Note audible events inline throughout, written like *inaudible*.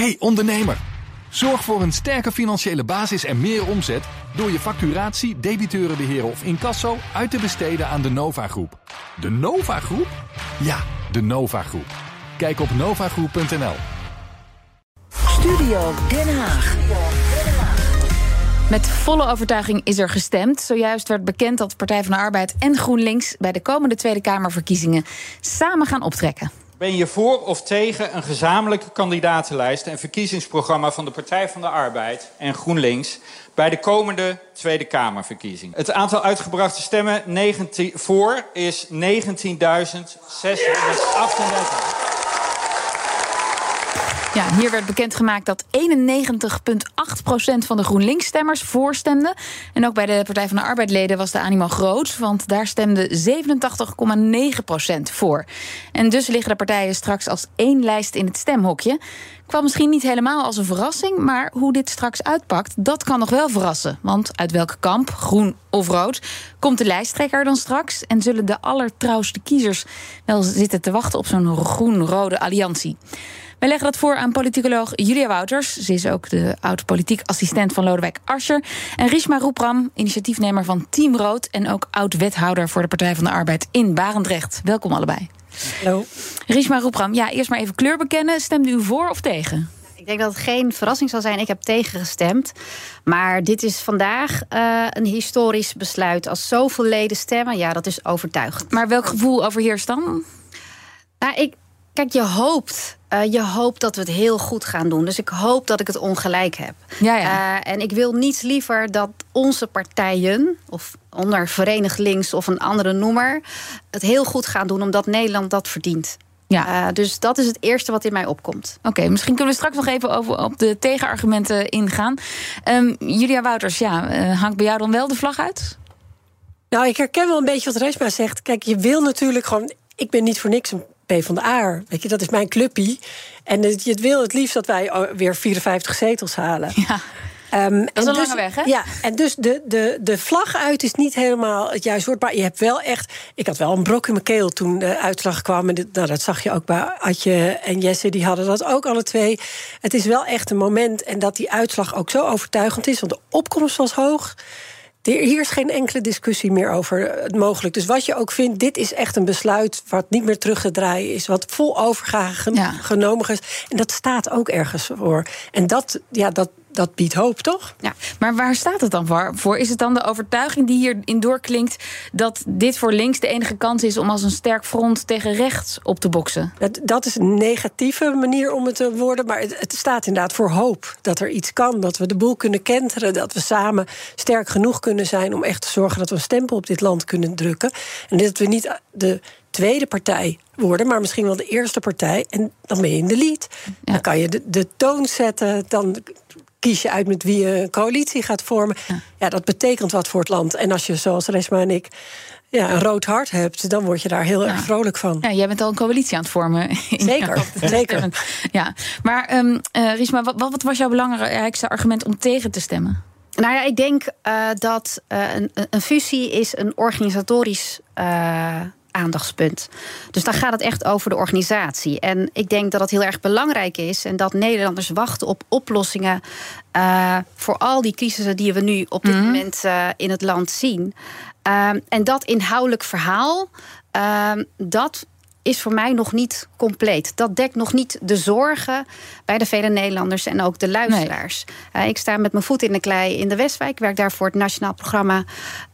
Hey ondernemer, zorg voor een sterke financiële basis en meer omzet door je facturatie, debiteurenbeheer of incasso uit te besteden aan de Nova Groep. De Nova Groep? Ja, de Nova Groep. Kijk op novagroep.nl. Studio Den Haag. Met volle overtuiging is er gestemd. Zojuist werd bekend dat Partij van de Arbeid en GroenLinks bij de komende Tweede Kamerverkiezingen samen gaan optrekken. Ben je voor of tegen een gezamenlijke kandidatenlijst en verkiezingsprogramma van de Partij van de Arbeid en GroenLinks bij de komende Tweede Kamerverkiezingen? Het aantal uitgebrachte stemmen 19, voor is 19.638. Ja, hier werd bekendgemaakt dat 91,8% van de GroenLinks-stemmers voorstemde. En ook bij de Partij van de Arbeidleden was de animo groot, want daar stemde 87,9% voor. En dus liggen de partijen straks als één lijst in het stemhokje. Kwam misschien niet helemaal als een verrassing, maar hoe dit straks uitpakt, dat kan nog wel verrassen. Want uit welke kamp, groen of rood, komt de lijsttrekker dan straks? En zullen de allertrouwste kiezers wel zitten te wachten op zo'n groen-rode alliantie? Wij leggen dat voor aan politicoloog Julia Wouters. Ze is ook de oud-politiek assistent van Lodewijk Asscher. En Rishma Roepram, initiatiefnemer van Team Rood... en ook oud-wethouder voor de Partij van de Arbeid in Barendrecht. Welkom allebei. Hallo. Rishma Roepram, ja, eerst maar even kleur bekennen. Stemde u voor of tegen? Ik denk dat het geen verrassing zal zijn. Ik heb tegen gestemd. Maar dit is vandaag uh, een historisch besluit. Als zoveel leden stemmen, ja, dat is overtuigend. Maar welk gevoel overheerst dan? Nou, ik, kijk, je hoopt uh, je hoopt dat we het heel goed gaan doen. Dus ik hoop dat ik het ongelijk heb. Ja, ja. Uh, en ik wil niets liever dat onze partijen, of onder Verenigd Links of een andere noemer, het heel goed gaan doen, omdat Nederland dat verdient. Ja. Uh, dus dat is het eerste wat in mij opkomt. Oké, okay, misschien kunnen we straks nog even over op de tegenargumenten ingaan. Um, Julia Wouters, ja, hangt bij jou dan wel de vlag uit? Nou, ik herken wel een beetje wat Resma zegt. Kijk, je wil natuurlijk gewoon. Ik ben niet voor niks een P van de A. Weet je, dat is mijn clubpie. En je wil het liefst dat wij weer 54 zetels halen. Ja. Um, dat is een dus, lange weg, hè? Ja, en dus de, de, de vlag uit is niet helemaal het juiste woord. Maar je hebt wel echt... Ik had wel een brok in mijn keel toen de uitslag kwam. En nou, dat zag je ook bij Adje en Jesse. Die hadden dat ook alle twee. Het is wel echt een moment. En dat die uitslag ook zo overtuigend is. Want de opkomst was hoog. Hier is geen enkele discussie meer over het mogelijk. Dus wat je ook vindt, dit is echt een besluit wat niet meer terug te draaien is. Wat vol overgave ja. genomen is. En dat staat ook ergens voor. En dat, ja, dat, dat biedt hoop, toch? Ja, maar waar staat het dan voor? Is het dan de overtuiging die hierin doorklinkt dat dit voor links de enige kans is om als een sterk front tegen rechts op te boksen? Dat, dat is een negatieve manier om het te worden, maar het, het, staat inderdaad voor hoop. Dat er iets kan, dat we de boel kunnen kenteren, dat we samen sterk genoeg kunnen zijn om echt te zorgen dat we een stempel op dit land kunnen drukken. En dat we niet de tweede partij worden, maar misschien wel de eerste partij. En dan ben je in de lead. Ja. Dan kan je de, de toon zetten. Dan kies je uit met wie je een coalitie gaat vormen. Ja. dat betekent wat voor het land. En als je, zoals Resma en ik, ja, een rood hart hebt, dan word je daar heel erg vrolijk van. Ja, jij bent al een coalitie aan het vormen. *laughs* Zeker, zeker. Ja, maar um, uh, Riesma, wat, wat, was jouw belangrijkste argument om tegen te stemmen? Nou ja, ik denk uh, dat uh, een, een, fusie is een organisatorisch aandachtspunt. Dus dan gaat het echt over de organisatie. En ik denk dat het heel erg belangrijk is en dat Nederlanders wachten op oplossingen uh, voor al die crisissen die we nu op dit mm -hmm. moment uh, in het land zien. Uh, en dat inhoudelijk verhaal, dat is voor mij nog niet compleet. Dat dekt nog niet de zorgen bij de vele Nederlanders en ook de luisteraars. Nee. Uh, ik sta met mijn voet in de klei in de Westwijk. Ik werk daar voor het nationaal programma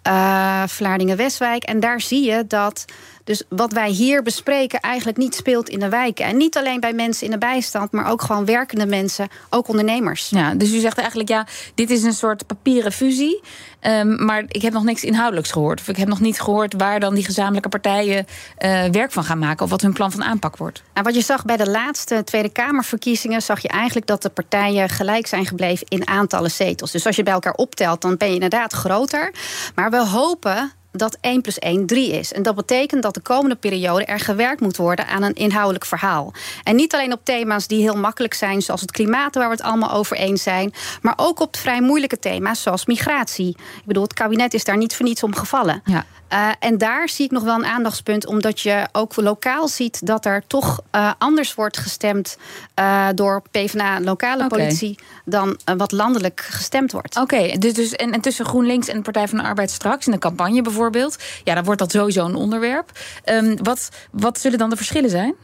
uh, Vlaardingen-Westwijk. En daar zie je dat dus wat wij hier bespreken eigenlijk niet speelt in de wijken. En niet alleen bij mensen in de bijstand, maar ook gewoon werkende mensen, ook ondernemers. Ja, dus u zegt eigenlijk, ja, dit is een soort papieren fusie. Um, maar ik heb nog niks inhoudelijks gehoord. Of ik heb nog niet gehoord waar dan die gezamenlijke partijen uh, werk van gaan maken. Of wat hun plan van aanpak wordt. Nou, wat je zag bij de laatste Tweede Kamerverkiezingen, zag je eigenlijk dat de partijen gelijk zijn gebleven in aantallen zetels. Dus als je bij elkaar optelt, dan ben je inderdaad groter. Maar we hopen dat 1 plus 1 3 is. En dat betekent dat de komende periode er gewerkt moet worden aan een inhoudelijk verhaal. En niet alleen op thema's die heel makkelijk zijn, zoals het klimaat, waar we het allemaal over eens zijn, maar ook op vrij moeilijke thema's, zoals migratie. Ik bedoel, het kabinet is daar niet voor niets om gevallen. Ja. Uh, en daar zie ik nog wel een aandachtspunt, omdat je ook lokaal ziet dat er toch uh, anders wordt gestemd uh, door PvdA lokale okay. politie dan wat landelijk gestemd wordt. Oké, okay, dus, dus en, en, tussen GroenLinks en de Partij van de Arbeid straks in de campagne bijvoorbeeld, ja, dan wordt dat sowieso een onderwerp. Um, wat, wat zullen dan de verschillen zijn?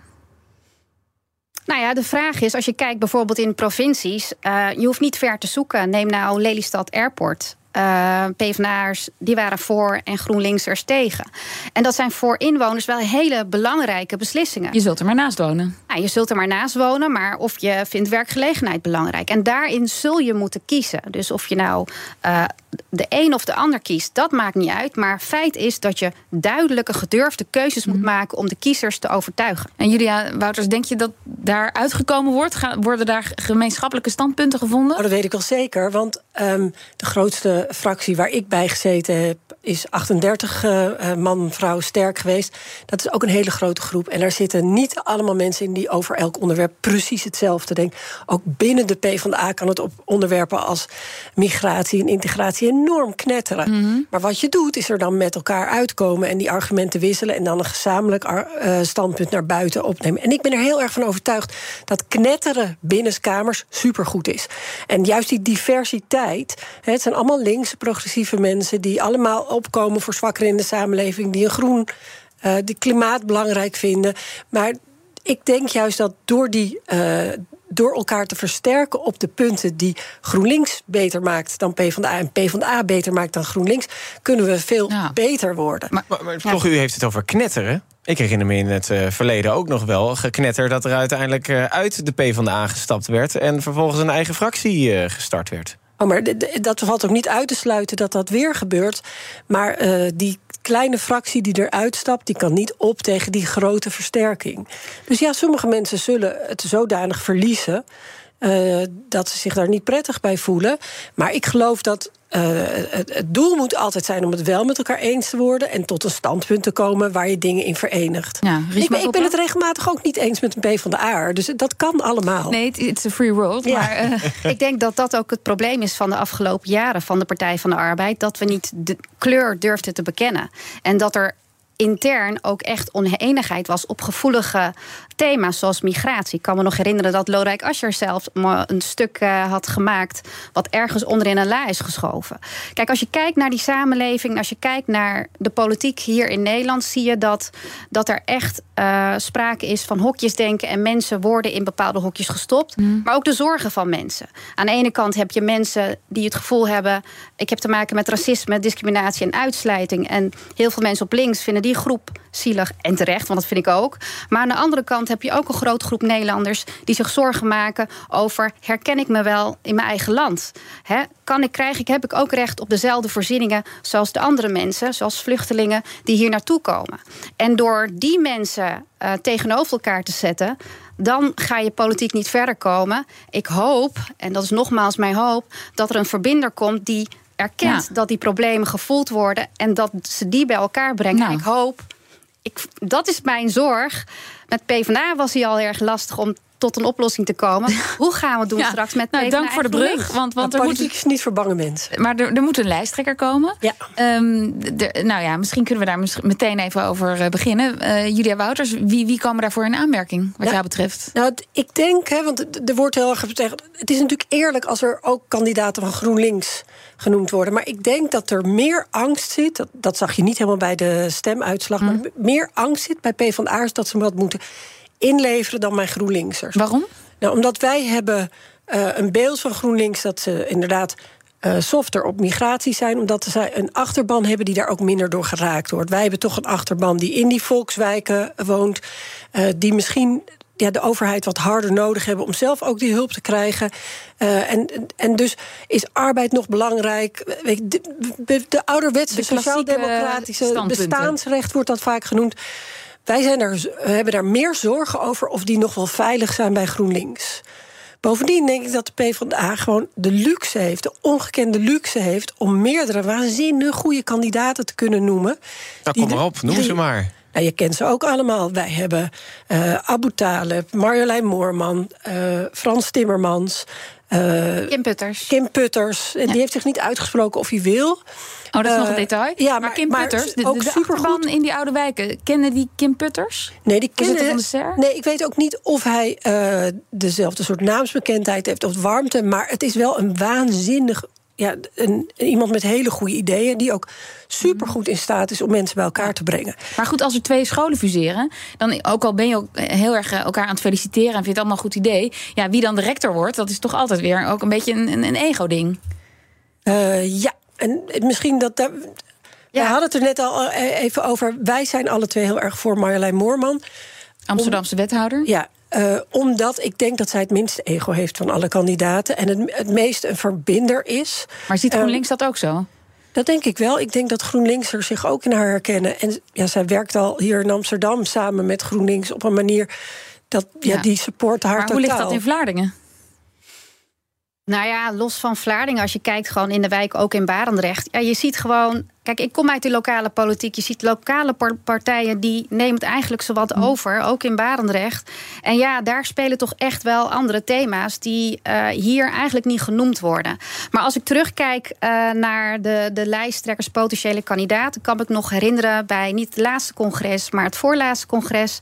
Nou ja, de vraag is, als je kijkt bijvoorbeeld in provincies, uh, je hoeft niet ver te zoeken. Neem nou Lelystad Airport uh, PvdA'ers die waren voor en GroenLinksers tegen. En dat zijn voor inwoners wel hele belangrijke beslissingen. Je zult er maar naast wonen. Je zult er maar naast wonen, maar of je vindt werkgelegenheid belangrijk. En daarin zul je moeten kiezen. Dus of je nou uh, de een of de ander kiest, dat maakt niet uit. Maar feit is dat je duidelijke, gedurfde keuzes moet mhm. maken om de kiezers te overtuigen. En Julia Wouters, denk je dat daar uitgekomen wordt? Gaan, worden daar gemeenschappelijke standpunten gevonden? Oh, dat weet ik wel zeker. Want um, de grootste fractie waar ik bij gezeten heb, is 38 uh, eh, man, vrouw sterk geweest. Dat is ook een hele grote groep. En daar zitten niet allemaal mensen in die over elk onderwerp precies hetzelfde denken. Ook binnen de PvdA kan het op onderwerpen als migratie en integratie enorm knetteren. Mhm. Maar wat je doet, is er dan met elkaar uitkomen en die argumenten wisselen en dan een gezamenlijk uh, standpunt naar buiten opnemen. En ik ben er heel erg van overtuigd dat knetteren binnenskamers supergoed is. En juist die diversiteit, het zijn allemaal links progressieve mensen die allemaal opkomen voor zwakkeren in de samenleving, die een groen, uh, die klimaat belangrijk vinden. Maar ik denk juist dat door die. Uh, door elkaar te versterken op de punten die GroenLinks beter maakt dan PvdA en PvdA beter maakt dan GroenLinks, kunnen we veel beter worden. Maar, maar, toch, u heeft het over knetteren. Ik herinner me in het uh, verleden ook nog wel geknetter dat er uiteindelijk uh, uit de PvdA gestapt werd en vervolgens een eigen fractie uh, gestart werd. Oh, maar dat valt ook niet uit te sluiten dat dat weer gebeurt. Maar uh, die kleine fractie die eruit stapt, die kan niet op tegen die grote versterking. Dus ja, sommige mensen zullen het zodanig verliezen. Uh, dat ze zich daar niet prettig bij voelen. Maar ik geloof dat uh, het, het, doel moet altijd zijn om het wel met elkaar eens te worden en tot een standpunt te komen waar je dingen in verenigt. Ja, ik, ben, ik, ben het regelmatig ook niet eens met een P van de A. Dus dat kan allemaal. Nee, it's a free world. Ja. Maar uh... *laughs* ik denk dat dat ook het probleem is van de afgelopen jaren van de Partij van de Arbeid. Dat we niet de kleur durfden te bekennen. En dat er intern ook echt oneenigheid was op gevoelige thema's zoals migratie. Ik kan me nog herinneren dat Lodewijk Asscher zelf een stuk uh, had gemaakt wat ergens onderin een la is geschoven. Kijk, als je kijkt naar die samenleving, als je kijkt naar de politiek hier in Nederland, zie je dat, dat er echt uh, sprake is van hokjesdenken en mensen worden in bepaalde hokjes gestopt. Mm. Maar ook de zorgen van mensen. Aan de ene kant heb je mensen die het gevoel hebben: ik heb te maken met racisme, discriminatie en uitsluiting. En heel veel mensen op links vinden die groep zielig en terecht, want dat vind ik ook. Maar aan de andere kant heb je ook een grote groep Nederlanders die zich zorgen maken over: herken ik me wel in mijn eigen land? Kan ik, krijg ik, heb ik ook recht op dezelfde voorzieningen zoals de andere mensen, zoals vluchtelingen die hier naartoe komen? En door die mensen uh, tegenover elkaar te zetten, dan ga je politiek niet verder komen. Ik hoop, en dat is nogmaals mijn hoop, dat er een verbinder komt die erkent dat die problemen gevoeld worden en dat ze die bij elkaar brengen. Nou. Ik hoop, ik, dat is mijn zorg. Met PvdA was hij al erg lastig om tot een oplossing te komen. Hoe gaan we het doen straks met nou, Dank voor de brug. Want, want er moet is niet voor bange mensen. Maar er, er moet een lijsttrekker komen. Ja. Um, de, nou ja, misschien kunnen we daar meteen even over uh, beginnen. Uh, Julia Wouters, wie, wie komen daarvoor in aanmerking, wat jou betreft? Nou, ik denk, hè, want er wordt heel erg gezegd... het is natuurlijk eerlijk als er ook kandidaten van GroenLinks genoemd worden. Maar ik denk dat er meer angst zit... dat, dat zag je niet helemaal bij de stemuitslag... maar mhm. meer angst zit bij PvdA'ers dat ze wat moeten inleveren dan mijn GroenLinksers. Waarom? Nou, omdat wij hebben uh, een beeld van GroenLinks dat ze inderdaad uh, softer op migratie zijn, omdat zij een achterban hebben die daar ook minder door geraakt wordt. Wij hebben toch een achterban die in die volkswijken woont, uh, die misschien ja, de overheid wat harder nodig hebben om zelf ook die hulp te krijgen. Uh, en, en dus is arbeid nog belangrijk. De, de, de ouderwetse sociaal-democratische bestaansrecht wordt dat vaak genoemd. Wij zijn er, hebben daar meer zorgen over of die nog wel veilig zijn bij GroenLinks. Bovendien denk ik dat de PvdA gewoon de luxe heeft, de ongekende luxe heeft, om meerdere waanzinnig goede kandidaten te kunnen noemen. Nou, kom maar op, noem ze maar. Nou, je kent ze ook allemaal. Wij hebben uh, Abu Talib, Marjolein Moorman, uh, Frans Timmermans. Uh, Kim Putters. Kim Putters. En die heeft zich niet uitgesproken of hij wil. Oh, dat is nog een detail. Ja, maar, maar Kim maar Putters, de, ook de, in die oude wijken, kennen die Kim Putters? Nee, die kennen van de Ster? Nee, ik weet ook niet of hij uh, dezelfde soort naamsbekendheid heeft of warmte. Maar het is wel een waanzinnig ja, een, iemand met hele goede ideeën... die ook supergoed in staat is om mensen bij elkaar te brengen. Maar goed, als er twee scholen fuseren... dan ook al ben je ook heel erg eh, elkaar aan het feliciteren... en vind je het allemaal een goed idee... ja, wie dan de rector wordt, dat is toch altijd weer ook een beetje een, een ego-ding. Uh, ja, en misschien dat... Daar, ja. We hadden het er net al eh, even over. Wij zijn alle twee heel erg voor Marjolein Moorman. Amsterdamse wethouder. Ja, uh, omdat ik denk dat zij het minste ego heeft van alle kandidaten. En het, het meest een verbinder is. Maar ziet GroenLinks um, dat ook zo? Dat denk ik wel. Ik denk dat GroenLinks er zich ook in haar herkennen. En ja, zij werkt al hier in Amsterdam samen met GroenLinks op een manier dat ja, ja die support haar. Maar hoe ligt dat in Vlaardingen? Nou ja, los van Vlaardingen, als je kijkt gewoon in de wijk, ook in Barendrecht. Ja, je ziet gewoon Kijk, ik kom uit de lokale politiek. Je ziet lokale partijen die nemen het eigenlijk zowat mm. over, ook in Barendrecht. En ja, daar spelen toch echt wel andere thema's die uh, hier eigenlijk niet genoemd worden. Maar als ik terugkijk uh, naar de, de lijsttrekkers, potentiële kandidaten, kan ik nog herinneren bij niet het laatste congres, maar het voorlaatste congres.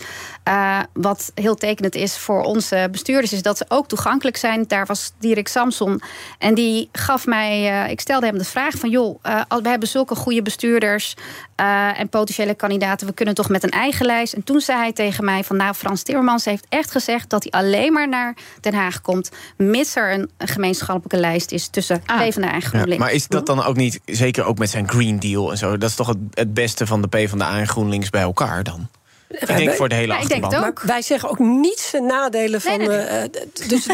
Uh, wat heel tekenend is voor onze bestuurders, is dat ze ook toegankelijk zijn. Daar was Dirk Samson en die gaf mij, ik stelde hem de vraag van joh, we hebben zulke goede bestuurders uh, en potentiële kandidaten. We kunnen toch met een eigen lijst. En toen zei hij tegen mij van nou, Frans Timmermans heeft echt gezegd dat hij alleen maar naar Den Haag komt, mits er een, gemeenschappelijke lijst is tussen ah. PvdA en GroenLinks. Ja, maar is dat dan ook niet, zeker ook met zijn Green Deal en zo, dat is toch het, het beste van de PvdA en GroenLinks bij elkaar dan? Ik denk voor de hele ja, achterban. Maar wij zeggen ook niets de nadelen van. Nee, nee, nee. Uh, dus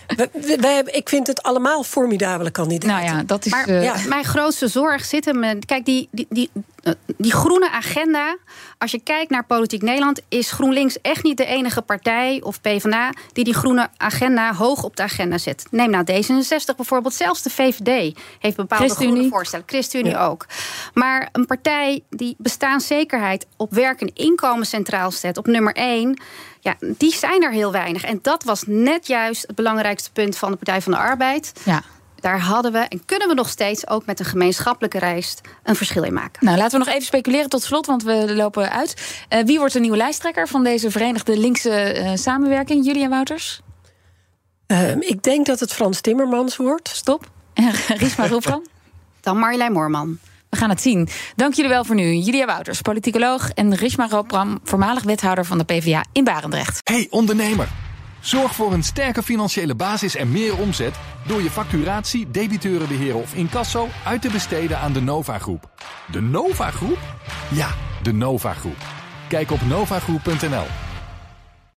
*laughs* wij, ik vind het allemaal formidabele kandidaten. Nou ja, dat is. Maar, uh, ja. Mijn grootste zorg zit hem. Kijk, die, die, die, eh, die groene agenda, als je kijkt naar politiek Nederland, is GroenLinks echt niet de enige partij of PvdA die die groene agenda hoog op de agenda zet. Neem nou D66 bijvoorbeeld, zelfs de VVD heeft bepaalde groene voorstellen. ChristenUnie ja. ook. Maar een partij die bestaanszekerheid op werk en inkomen centraal zet, op nummer 1 ja, die zijn er heel weinig. En dat was net juist het belangrijkste punt van de Partij van de Arbeid. Ja. Daar hadden we en kunnen we nog steeds ook met een gemeenschappelijke reis een verschil in maken. Nou, laten we nog even speculeren tot slot, want we lopen uit. Uh, wie wordt de nieuwe lijsttrekker van deze Verenigde Linkse uh, samenwerking? Julia Wouters? Uh, ik denk dat het Frans Timmermans wordt. Stop. En *laughs* Riesma Roefran? Dan Marjolein Moorman. We gaan het zien. Dank jullie wel voor nu. Julia Wouters, politicoloog... en Rishma Roopram, voormalig wethouder van de PvdA in Barendrecht. Hey ondernemer, zorg voor een sterke financiële basis en meer omzet... door je facturatie, debiteurenbeheer of incasso... uit te besteden aan de Nova Groep. De Nova Groep? Ja, de Nova Groep. Kijk op novagroep.nl.